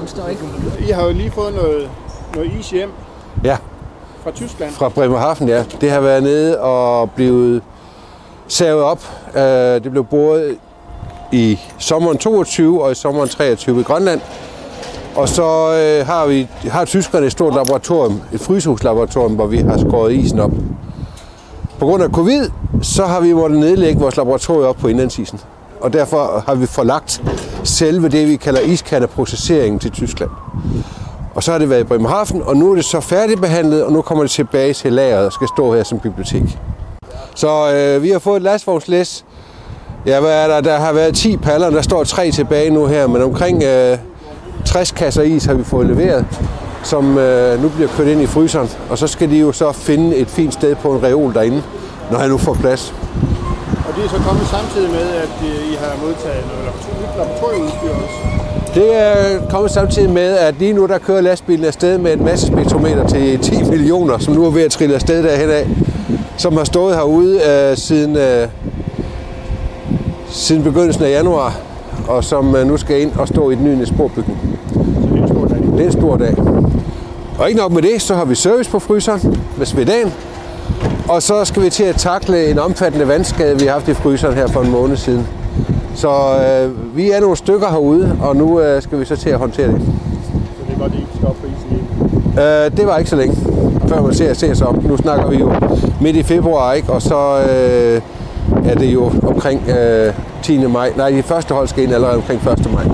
Den står ikke. I har jo lige fået noget, noget is hjem Ja, fra Tyskland. fra Bremerhaven, ja. Det har været nede og blevet savet op. Øh, Det blev boret i sommeren 22 og i sommeren 23 i Grønland. Og så øh, har vi har tyskerne et stort laboratorium, et frysehuslaboratorium, hvor vi har skåret isen op. På grund af covid, så har vi måttet nedlægge vores laboratorium op på indlandsisen. Og derfor har vi forlagt selve det, vi kalder iskandeprocesseringen til Tyskland. Og så har det været i Bremerhaven, og nu er det så færdigbehandlet, og nu kommer det tilbage til lageret og skal stå her som bibliotek. Så øh, vi har fået et lastvognslæs. Ja, hvad er der? Der har været 10 paller, der står tre tilbage nu her, men omkring øh, 60 kasser is har vi fået leveret, som øh, nu bliver kørt ind i fryseren. Og så skal de jo så finde et fint sted på en reol derinde, når han nu får plads. Det er så kommet samtidig med, at øh, I har modtaget noget laboratorieudstyr også. Det er kommet samtidig med, at lige nu der kører lastbilen afsted med en masse spektrometer til 10 millioner, som nu er ved at trille afsted derhen af, som har stået herude øh, siden, øh, siden begyndelsen af januar, og som øh, nu skal ind og stå i den nye sporbygning. Så det er en stor dag. Det er en stor dag. Og ikke nok med det, så har vi service på fryseren med svedagen. Og så skal vi til at takle en omfattende vandskade, vi har haft i fryseren her for en måned siden. Så øh, vi er nogle stykker herude, og nu øh, skal vi så til at håndtere det. Så det er godt, at I skal op på isen. Øh, det var ikke så længe, før man ser, ser sig om. Nu snakker vi jo midt i februar, ikke? og så øh, er det jo omkring øh, 10. maj. Nej, de første hold skal ind allerede omkring 1. maj.